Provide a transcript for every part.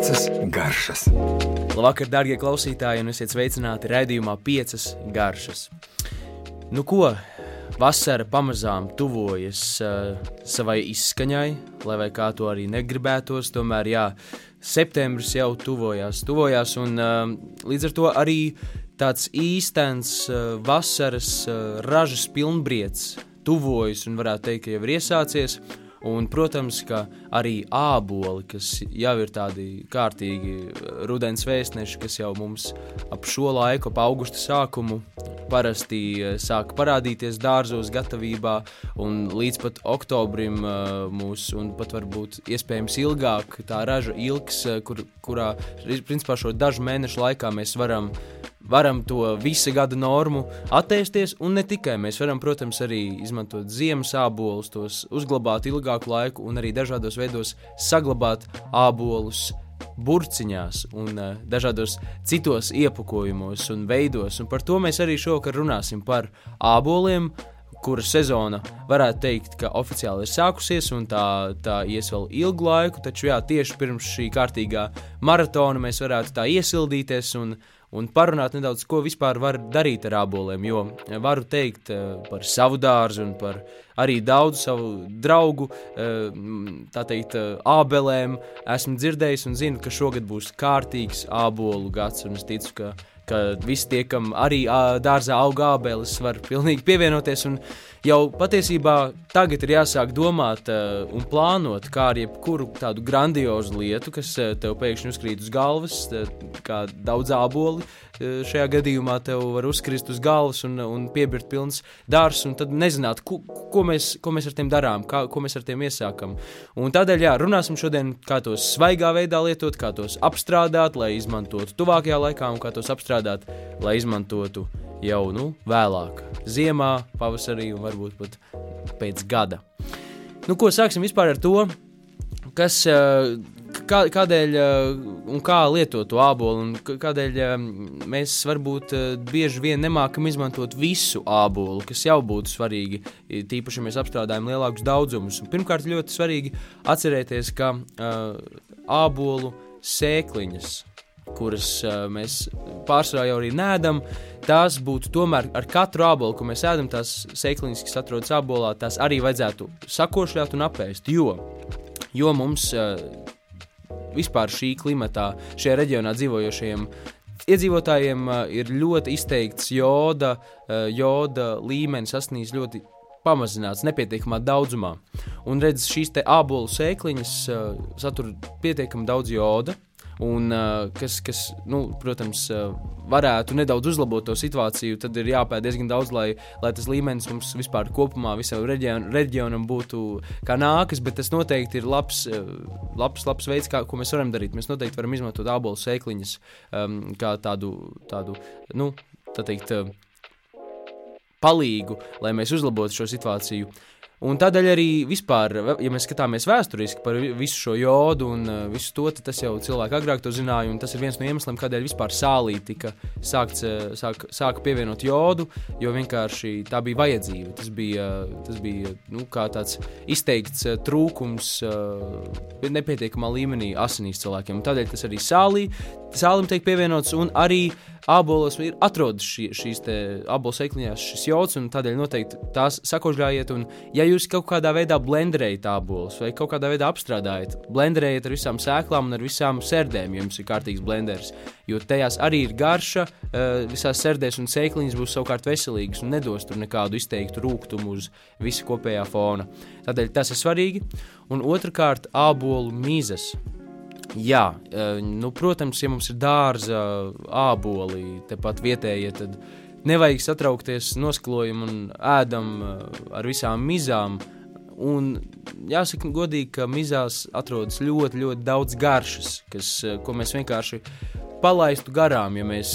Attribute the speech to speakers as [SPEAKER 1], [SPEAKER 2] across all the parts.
[SPEAKER 1] Piecas garšas.
[SPEAKER 2] Labvakar, darbie klausītāji, un esiet sveicināti raidījumā Piecas garšas. Nu, ko? Vasara pamazām tuvojas uh, savai izskaņai, lai kā to arī negribētos. Tomēr, jā, septembris jau tuvojās, tuvojās un uh, līdz ar to arī tāds īstenis uh, vasaras uh, ražas pilnbriets tuvojas un varētu teikt, ka jau ir iesācies. Un, protams, ka arī āboli, kas jau ir tādi kārtīgi rudens vēstneši, kas jau mums ap šo laiku, ap augusta sākumu, parasti eh, sāk parādīties dārzos, gatavībā, un līdz pat oktobrim eh, mūs, un pat varbūt iespējams ilgāk, tā raža ilgs, eh, kur, kurā principā šo dažu mēnešu laikā mēs varam varam to visu gada normu attēsties, un ne tikai mēs varam, protams, arī izmantot ziemas ābolus, tos uzglabāt ilgāku laiku un arī dažādos veidos saglabāt ābolus. Burciņās un uh, dažādos citos iepakojumos un veidos, un par to mēs arī šovakar runāsim par āboliem, kura sezona varētu teikt, ka oficiāli ir sākusies, un tā, tā ies vēl ilgu laiku. Taču jā, tieši pirms šī kārtīgā maratona mēs varētu tā iesildīties un un parunāt nedaudz, ko vispār var darīt ar aboliem. Jo varu teikt eh, par savu dārzu un par arī daudzu savu draugu, eh, tā teikt, ābelēm. Esmu dzirdējis un zinu, ka šogad būs kārtīgs ābolu gads, un es ticu, ka ka visi tie, kam arī dārzā aug ābeles, var pilnīgi pievienoties. Jau patiesībā tagad ir jāsāk domāt uh, un plānot, kā ar jebkuru tādu grandiozu lietu, kas uh, tev pēkšņi uzkrīt uz galvas, uh, kā daudz āboli. Uh, šajā gadījumā tev var uzkrist uz galvas un, un piebirt pilns dārzs, un tad nezināt, ko, ko, mēs, ko mēs ar tiem darām, kā, ko mēs ar tiem iesākam. Un tādēļ, jā, runāsim šodien, kā tos svaigā veidā lietot, kā tos apstrādāt, lai izmantotu tuvākajā laikā un kā tos apstrādāt izstrādāt, lai izmantotu jau nu, vēlāk, ziemā, pavasarī un varbūt pat pēc gada. Nu, ko sāksim vispār ar to, kas, eh, kā, kādēļ eh, un kā lietot to ābolu, un kādēļ eh, mēs varbūt bieži vien nemākam izmantot visu ābolu, kas jau būtu svarīgi, tīpaši, ja mēs apstrādājam lielākus daudzumus. Un pirmkārt, ļoti svarīgi atcerēties, ka ābolu sēkliņas kuras uh, mēs pārsvarā jau arī nēdam, tās būtu tomēr ar katru ābolu, ko mēs ēdam, tās sēkliņas, kas atrodas ābolā, tās arī vajadzētu sakošļāt un apēst. Jo, jo mums uh, vispār šī klimatā, šajā reģionā dzīvojošiem iedzīvotājiem uh, ir ļoti izteikts joda, uh, joda līmenis sasniedz ļoti pamazināts, nepietiekamā daudzumā. Un redz, šīs ābolu sēkliņas uh, satur pietiekami daudz joda, un kas, kas nu, protams, varētu nedaudz uzlabot to situāciju, tad ir jāpēta diezgan daudz, lai, lai tas līmenis mums vispār kopumā visam reģion, reģionam būtu kā nākas, bet tas noteikti ir labs, labs, labs veids, kā, ko mēs varam darīt. Mēs noteikti varam izmantot ābolu sēkliņas um, kā tādu, tādu nu, tā teikt, palīgu, lai mēs uzlabotu šo situāciju. Un tādēļ arī vispār, ja mēs skatāmies vēsturiski par visu šo jodu un uh, visu to, tad tas jau cilvēki agrāk to zināja, tas ir viens no iemesliem, kādēļ vispār sālī tika sākts, uh, sāk, sāka pievienot jodu, jo vienkārši tā bija vajadzība. Tas bija, tas bija nu, tāds izteikts uh, trūkums nepietiekamā līmenī asinīs cilvēkiem. Tādēļ tas arī sālī, sālim tiek pievienots, un arī ābolos ir atrodas šī, šīs abolu sēkliņās šis jods, un tādēļ noteikti tās sakožļājiet. Un, ja jūs kaut kādā veidā blenderējat abolus vai kaut kādā veidā apstrādājat, blenderējiet ar visām sēklām un ar visām sērdēm, ja jums ir kārtīgs blenders. Jo tajās arī ir garša, eh, visās sērdēs un sēkliņas būs savukārt veselīgas un nedos tur nekādu izteiktu rūkumu uz visu kopējā fona. Tādēļ tas ir svarīgi. Un otrkārt, ābolu mīzes. Jā, e, nu, protams, ja mums ir dārza, āboli, tepat vietējie, tad nevajag satraukties, noskalojumu un ēdam e, ar visām mizām. Un jāsaka, godīgi, ka mizās atrodas ļoti, ļoti daudz garšas, kas, e, ko mēs vienkārši palaistu garām. Ja mēs,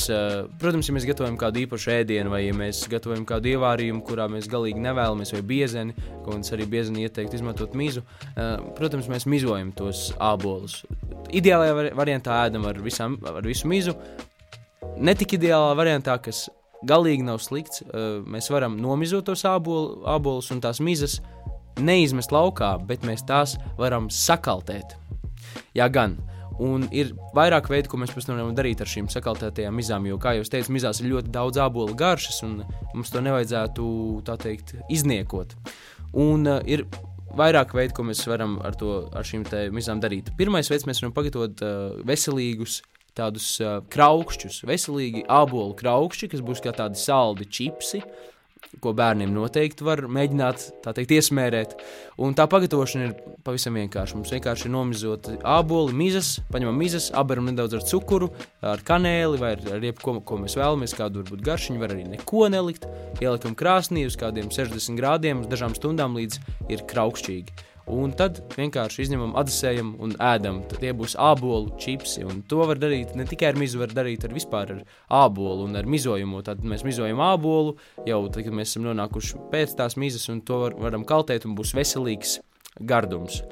[SPEAKER 2] protams, ja mēs gatavojam kādu īpašu ēdienu, vai ja mēs gatavojam kādu ievārījumu, kurā mēs galīgi nevēlamies, vai biezeni, ko mums arī biezeni ieteikt izmantot mizu, protams, mēs mizojam tos ābolus. Ideālajā variantā ēdam ar, visām, ar visu mizu. Netik ideālā variantā, kas galīgi nav slikts, mēs varam nomizot tos ābolu, ābolus un tās mizas neizmest laukā, bet mēs tās varam sakaltēt. Jā, gan. Un ir vairāk veidu, ko mēs varam darīt ar šīm sakaltētajām mizām. Jo, kā jau teicu, mizās ir ļoti daudz ābolu garšas, un mums to nevajadzētu teikt, izniekot. Un uh, ir vairāk veidu, ko mēs varam ar, to, ar šīm mizām darīt. Pirmais veids, mēs varam pagatavot uh, veselīgus tādus uh, kraukšķus, veselīgi ābolu kraukšķi, kas būs kā tādi saldi čipsi. Ko bērniem noteikti var mēģināt teikt, iesmērēt. Un tā pagatavošana ir pavisam vienkārša. Mums vienkārši ir nomizot āboli, mizas, paņemam mizas, apberam nedaudz ar cukuru, ar kanēli vai ar, ar jebko, ko mēs vēlamies, kādu varbūt garšiņu, var arī neko nelikt. Ieliekam krāsnī uz kādiem 60 grādiem, uz dažām stundām līdz ir kraukšķīgi. Un tad vienkārši izņemam, atdzesējam un ēdam. Tad tie būs ābolu čipsi. Un to var darīt ne tikai ar mizu, var darīt ar vispār ar ābolu un ar mizojumu. Tad mēs mizojam ābolu jau tad, kad mēs esam nonākuši pēc tās mizas, un to var, varam kaltēt un būs veselīgs gardums.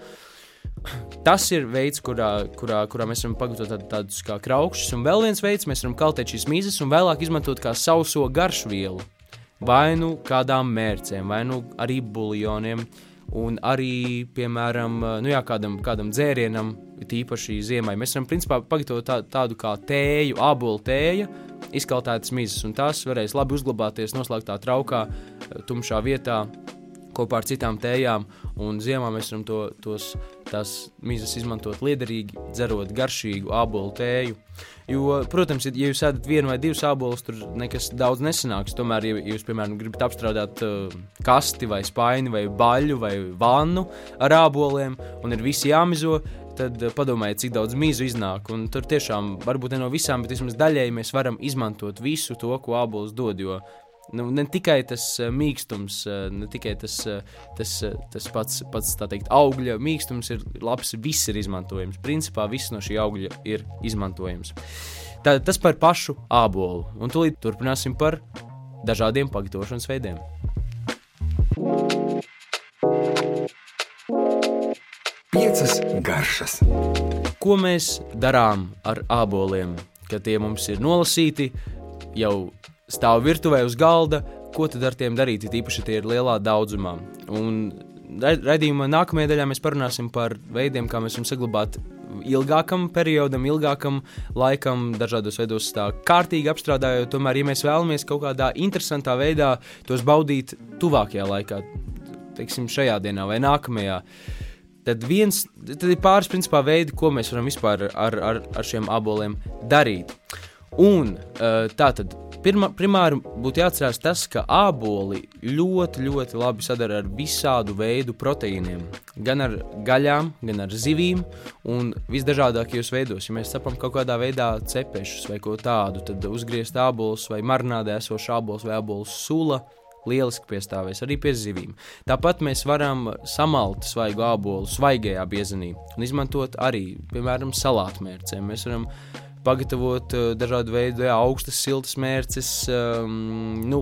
[SPEAKER 2] Tas ir veids, kurā, kurā, kurā mēs varam pagatavot tād, tādus kā kraukšus. Un vēl viens veids, mēs varam kaltēt šīs mizas un vēlāk izmantot kā sauso garšvielu. Vai nu kādām mērcēm, vai nu arī buljoniem Un arī, piemēram, nu jā, kādam, kādam dzērienam, tīpaši ziemai, mēs varam principā pagatavot tā, tādu kā tēju, abolu tēju, izkaltētas mizas, un tās varēs labi uzglabāties noslēgtā traukā, tumšā vietā, kopā ar citām tējām. Un ziemā mēs varam to, tos, tās mizas izmantot liederīgi, dzerot garšīgu abolu tēju. Jo, protams, ja jūs ēdat vienu vai divus abolus, tur nekas daudz nesanāks. Tomēr, ja jūs, piemēram, gribat apstrādāt uh, kasti vai spaini vai baļu vai vannu ar aboliem un ir visi jāmizo, tad uh, padomājiet, cik daudz mīzu iznāk. Un tur tiešām, varbūt ne no visām, bet vismaz daļēji mēs varam izmantot visu to, ko abolis dod. Jo Nu, ne tikai tas uh, mīkstums, uh, ne tikai tas, uh, tas, tas pats, pats teikt, augļa mīkstums ir labs, viss ir izmantojams. Principā viss no šī augļa ir izmantojams. Tā, tas par pašu ābolu. Un tūlīt turpināsim par dažādiem pagatavošanas veidiem. Piecas garšas. Ko mēs darām ar āboliem, kad tie mums ir nolasīti jau stāv virtuvē uz galda, ko tad ar tiem darīt, ja īpaši tie ir lielā daudzumā. Un raidījumā nākamajā daļā mēs parunāsim par veidiem, kā mēs varam saglabāt ilgākam periodam, ilgākam laikam, dažādos veidos tā kārtīgi apstrādājot. Tomēr, ja mēs vēlamies kaut kādā interesantā veidā tos baudīt tuvākajā laikā, teiksim, šajā dienā vai nākamajā, tad, viens, tad ir pāris principā veidi, ko mēs varam vispār ar, ar, ar šiem aboliem darīt. Un tā tad Pirma, primāri būtu jāatcerās tas, ka āboli ļoti, ļoti labi sadara ar visādu veidu proteīniem. Gan ar gaļām, gan ar zivīm un visdažādākajos veidos. Ja mēs cepam kaut kādā veidā cepešus vai ko tādu, tad uzgriezt ābolus vai marinādē esošu ābolus vai ābolu sula lieliski piestāvēs arī pie zivīm. Tāpat mēs varam samalt svaigu ābolu svaigajā biezenī un izmantot arī, piemēram, salātmērcēm. Mēs varam pagatavot uh, dažādu veidu, jā, augstas, siltas mērces, um, nu,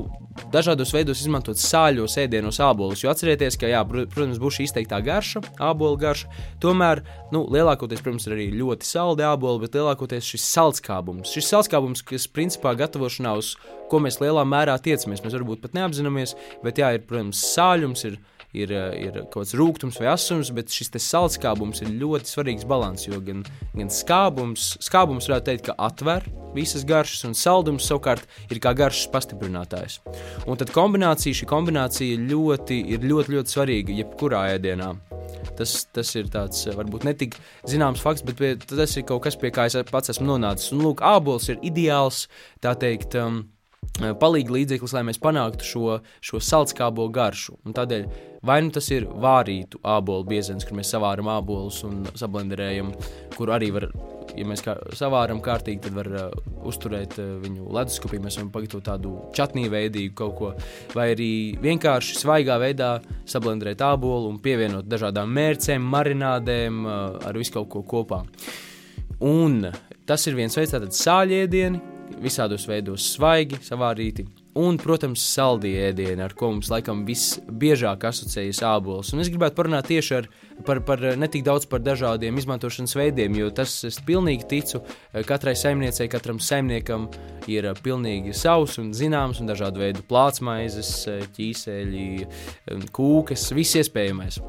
[SPEAKER 2] dažādos veidos izmantot sāļos ēdienos ābolus. Jo atcerieties, ka, jā, protams, būs šī izteikta garša, ābolu garša. Tomēr, nu, lielākoties, protams, ir arī ļoti saldi āboli, bet lielākoties šis saldskābums. Šis saldskābums, kas principā gatavošanā uz ko mēs lielā mērā tiecamies, mēs varbūt pat neapzināmies, bet jā, ir, protams, sāļums. Ir, ir, eh, ir kaut kāds rūkums vai asums, bet šis saldskābums ir ļoti svarīgs līdzsvars. Jo gan, gan skābums, skābums varētu teikt, ka atver visas garšas, un saldums savukārt ir kā garšas pastiprinātājs. Un tad kombinācija, šī kombinācija ļoti, ir ļoti, ļoti svarīga jebkurā ēdienā. Tas, tas ir tāds varbūt ne tik zināms fakts, bet pie, tas ir kaut kas, pie kā es pats esmu nonācis. Un, lūk, ābols ir ideāls, tā teikt, um, palīga līdzeklis, lai mēs panāktu šo, šo saldskābo garšu. Un tādēļ vai nu tas ir vārītu ābolu biezens, kur mēs savāram ābolus un sablenderējam, kur arī var, ja mēs kā savāram kārtīgi, tad var uh, uzturēt uh, viņu leduskapī. Mēs varam pagatavot tādu čatniju veidīgu kaut ko, vai arī vienkārši svaigā veidā sablenderēt ābolu un pievienot dažādām mērcēm, marinādēm, uh, ar visu kaut ko kopā. Un tas ir viens veids, tātad sāļiedieni, visādos veidos svaigi, savārīti. Un, protams, saldie ēdieni, ar ko mums laikam visbiežāk asociējas ābols. Un es gribētu parunāt tieši ar, par, par ne tik daudz par dažādiem izmantošanas veidiem, jo tas es pilnīgi ticu, katrai saimniecei, katram saimniekam ir pilnīgi savs un zināms, un dažādu veidu plātsmaizes, ķīseļi, kūkas, viss iespējamais.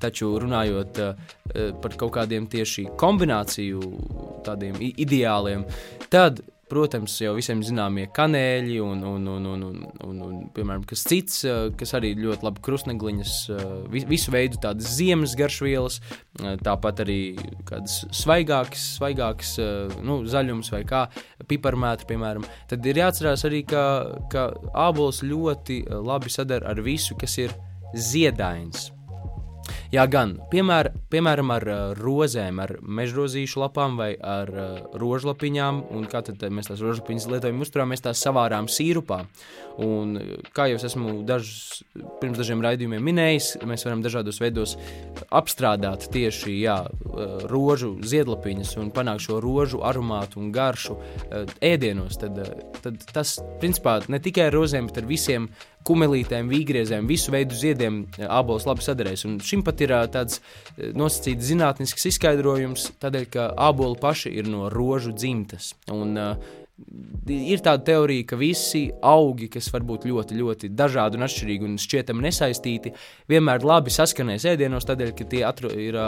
[SPEAKER 2] taču runājot par kaut kādiem tieši kombināciju tādiem ideāliem, tad protams, jau visiem zināmie kanēļi un, un, un, un, un, un, un piemēram, kas cits, eh, kas arī ļoti labi krustnegliņas, eh, visu veidu tādas ziemas garšvielas, eh, tāpat arī kādas svaigākas, svaigākas nu, zaļums vai kā piparmētra, piemēram. Tad ir jāatcerās arī, ka, ka ābols ļoti labi sadara ar visu, kas ir ziedains. Jā, gan piemēr, piemēram ar uh, rozēm, ar mežrozīšu lapām vai ar uh, rožlapiņām. Kā tad mēs tās rožlapiņas lietojam, uzturā mēs tās savārām sīrupā. Un, kā jau es esmu dažs, pirms dažiem raidījumiem minējis, mēs varam dažādos veidos apstrādāt tieši jā, rožu ziedlapiņas un panākt šo rožu aromātu un garšu ēdienos. Tad, tad tas, principā, ne tikai ar rozēm, bet ar visiem kumelītēm, vīgriezēm, visu veidu ziediem ābols labi sadarēs. Un šim pat ir tāds nosacīts zinātnisks izskaidrojums, tādēļ, ka āboli paši ir no rožu dzimtas. Un, Ir tāda teorija, ka visi augi, kas var būt ļoti, ļoti dažādi un atšķirīgi un šķietami nesaistīti, vienmēr labi saskanēs ēdienos, tādēļ, ka tie atru, ir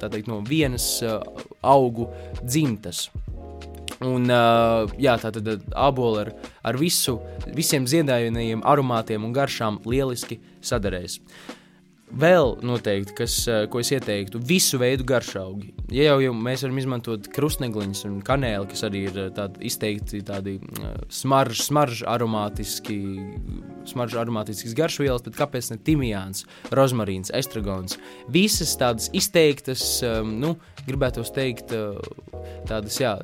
[SPEAKER 2] teikt, no vienas augu dzimtas. Un, uh, jā, tā tad ābola ar, ar visu, visiem ziedājumiem, aromātiem un garšām lieliski sadarēs. Vēl noteikti, kas, ko es ieteiktu, visu veidu garšaugi. Ja jau, jau mēs varam izmantot krustnegliņus un kanēli, kas arī ir tādi izteikti tādi smaržu, smaržu aromātiski, smaržu aromātisks garšvielas, tad kāpēc ne timijāns, rozmarīns, estragons? Visas tādas izteiktas, nu, gribētu teikt, tādas, jā,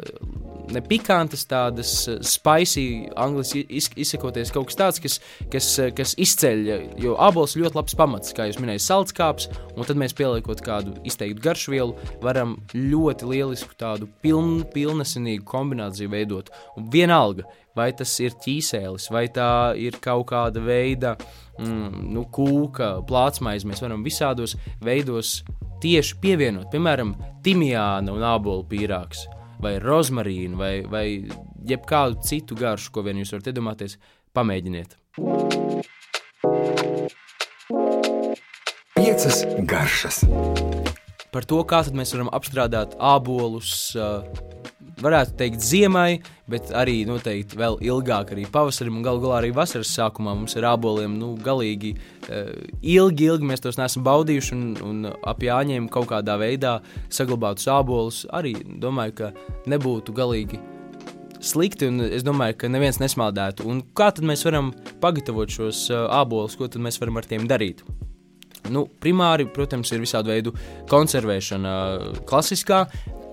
[SPEAKER 2] ne pikantas, tādas eh, spicy, angļuiski izsakoties, kaut kas tāds, kas, kas, eh, kas izceļ. Jo abols ir ļoti labs pamats, kā jūs minējāt, salskāps, un tad mēs pieliekot kādu izteiktu garšvielu, varam ļoti lielisku tādu piln, pilnesinīgu kombināciju veidot. Un vienalga, vai tas ir ķīsēlis, vai tā ir kaut kāda veida mm, nu, kūka, plātsmaize, mēs varam visādos veidos tieši pievienot, piemēram, timijāna un ābolu pīrāgs vai rozmarīnu, vai, vai jebkādu citu garšu, ko vien jūs varat iedomāties, pamēģiniet. Piecas garšas. Par to, kā mēs varam apstrādāt ābolus, varētu teikt, ziemai, bet arī noteikti vēl ilgāk, arī pavasarim un galu galā arī vasaras sākumā mums ar āboliem nu, galīgi uh, ilgi, ilgi mēs tos neesam baudījuši un, un ap jāņem kaut kādā veidā saglabātus ābolus. Arī domāju, ka nebūtu galīgi slikti, un es domāju, ka neviens nesmaldētu. Un kā tad mēs varam pagatavot šos uh, ābolus, ko tad mēs varam ar tiem darīt? Nu, primāri, protams, ir visādi veidi konservēšana, klasiskā, mm,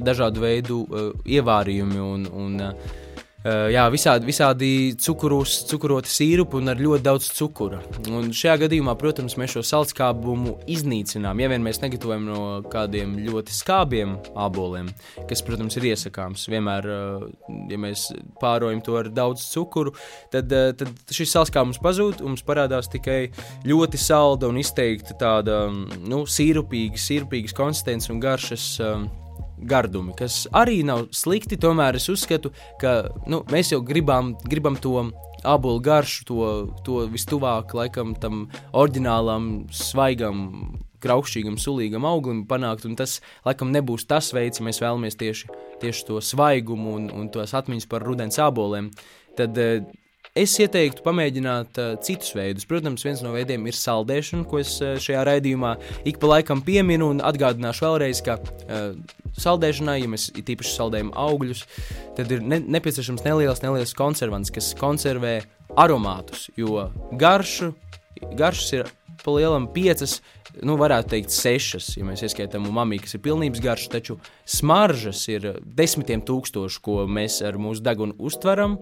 [SPEAKER 2] dažādu veidu uh, ievārījumi un, un Uh, jā, visādi, visādi cukurus, cukuroti sīrupi un ar ļoti daudz cukura. Un šajā gadījumā, protams, mēs šo saldskābumu iznīcinām. Ja vien mēs negatavojam no kādiem ļoti skābiem aboliem, kas, protams, ir iesakāms. Vienmēr, uh, ja mēs pārojam to ar daudz cukuru, tad, uh, tad šis saldskābums pazūd un mums parādās tikai ļoti salda un izteikti tāda nu, sīrupīga, sīrupīgas konsistences un garšas. Uh, gardumi, kas arī nav slikti. Tomēr es uzskatu, ka nu, mēs jau gribam, gribam to apelsīnu garšu, to, to vistuvāk laikam tam oriģinālam, svaigam. Kraukšķīgam, sulīgam auglim panākt, un tas laikam nebūs tas veids, ja mēs vēlamies tieši, tieši to svaigumu un, un tos atmiņas par rudens aboliem. Tad uh, Es ieteiktu pamēģināt uh, citus veidus. Protams, viens no veidiem ir saldēšana, ko es uh, šajā raidījumā ik pa laikam pieminu un atgādināšu vēlreiz, ka uh, saldēšanai, ja mēs tīpaši saldējam augļus, tad ir ne, nepieciešams neliels, neliels konservants, kas konservē aromātus, jo garšu, garšas ir pa lielam piecas nu, varētu teikt, sešas, ja mēs ieskaitām mamiju, kas ir pilnības garša, taču smaržas ir desmitiem tūkstoši, ko mēs ar mūsu degunu uztveram,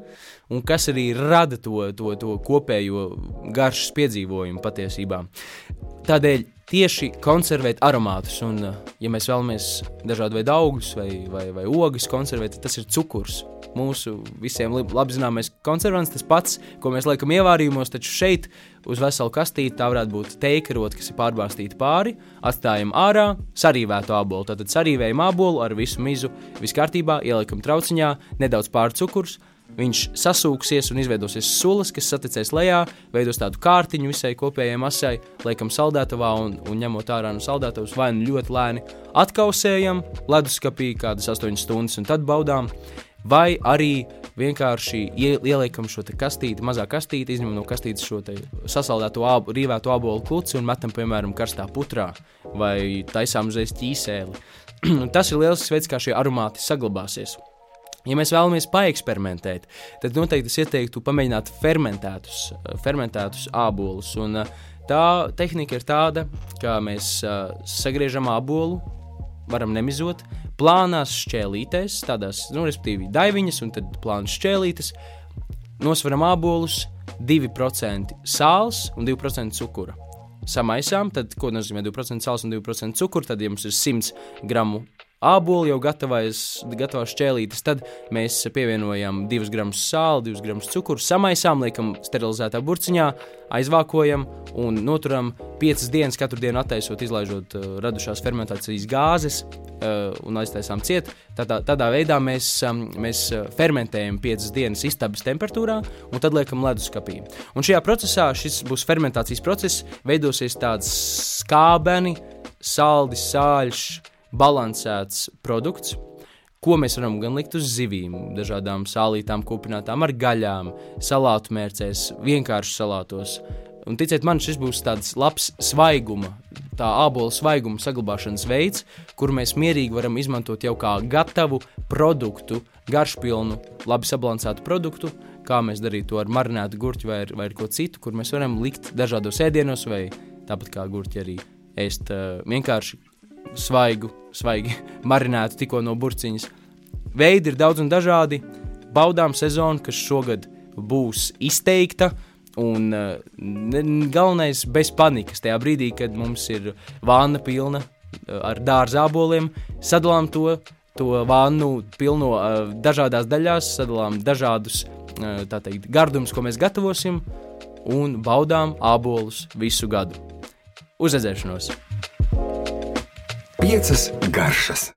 [SPEAKER 2] un kas arī rada to, to, to kopējo garšas piedzīvojumu patiesībā. Tādēļ tieši konservēt aromātus, un, ja mēs vēlamies dažādu veidu augļus vai, vai, vai ogas konservēt, tas ir cukurs. Mūsu visiem labi zināmais konservants, tas pats, ko mēs liekam ievārījumos, taču šeit uz veselu kastīti tā varētu būt teikarot, kas ir pārbāztīta pāri, atstājam ārā sarīvētu ābolu. Tad sarīvējam ābolu ar visu mizu, viss kārtībā, ieliekam trauciņā, nedaudz pārcukurs, viņš sasūksies un izveidosies sulas, kas saticēs lejā, veidos tādu kārtiņu visai kopējai masai, liekam saldētavā un, un ņemot ārā no saldētavas vai nu ļoti lēni atkausējam leduskapī kādas 8 stundas un tad baudām. Vai arī vienkārši ieliekam šo kastīti, mazā kastīti, izņemam no kastītes šo sasaldēto ābu, rīvēto ābolu kluci un metam, piemēram, karstā putrā vai taisām uzreiz ķīsēli. Tas ir liels veids, kā šie aromāti saglabāsies. Ja mēs vēlamies paeksperimentēt, tad noteikti es ieteiktu pamēģināt fermentētus, fermentētus ābolus. Un, tā tehnika ir tāda, ka mēs sagriežam ābolu, varam nemizot, plānās šķēlītēs, tādās, nu, respektīvi, daiviņas un tad plānas šķēlītes, nosveram ābolus, 2% sāls un 2% cukura. Samaisām, tad, ko nozīmē 2% sāls un 2% cukuru, tad, ja mums ir 100 gramu ābolu jau gatavais, gatavās šķēlītes, tad mēs pievienojam 2 gramus sāla, 2 gramus cukuru, samaisām, liekam sterilizētā burciņā, aizvākojam un noturam 5 dienas, katru dienu attaisot, izlaižot uh, radušās fermentācijas gāzes uh, un aiztaisām ciet. Tādā, tādā veidā mēs, um, mēs uh, fermentējam 5 dienas istabas temperatūrā un tad liekam leduskapī. Un šajā procesā šis būs fermentācijas process, veidosies tāds skābeni, saldi, sāļš, balansēts produkts. Ko mēs varam gan likt uz zivīm, dažādām sālītām, kupinātām, ar gaļām, salātu mērcēs, vienkārši salātos. Un ticiet man, šis būs tāds labs svaiguma, tā ābola svaiguma saglabāšanas veids, kuru mēs mierīgi varam izmantot jau kā gatavu produktu, garšpilnu, labi sabalansētu produktu, kā mēs darītu to ar marinētu gurķi vai, ar, vai ar ko citu, kur mēs varam likt dažādos ēdienos, vai tāpat kā gurķi arī ēst uh, vienkārši svaigu, svaigi marinētu tikko no burciņas. Veidi ir daudz un dažādi. Baudām sezonu, kas šogad būs izteikta. Un uh, galvenais bez panikas. Tajā brīdī, kad mums ir vāna pilna uh, ar dārza aboliem, sadalām to, to vānu pilno uh, dažādās daļās, sadalām dažādus uh, teikt, gardumus, ko mēs gatavosim, un baudām abolus visu gadu. Uz redzēšanos!
[SPEAKER 1] Piecas garšas.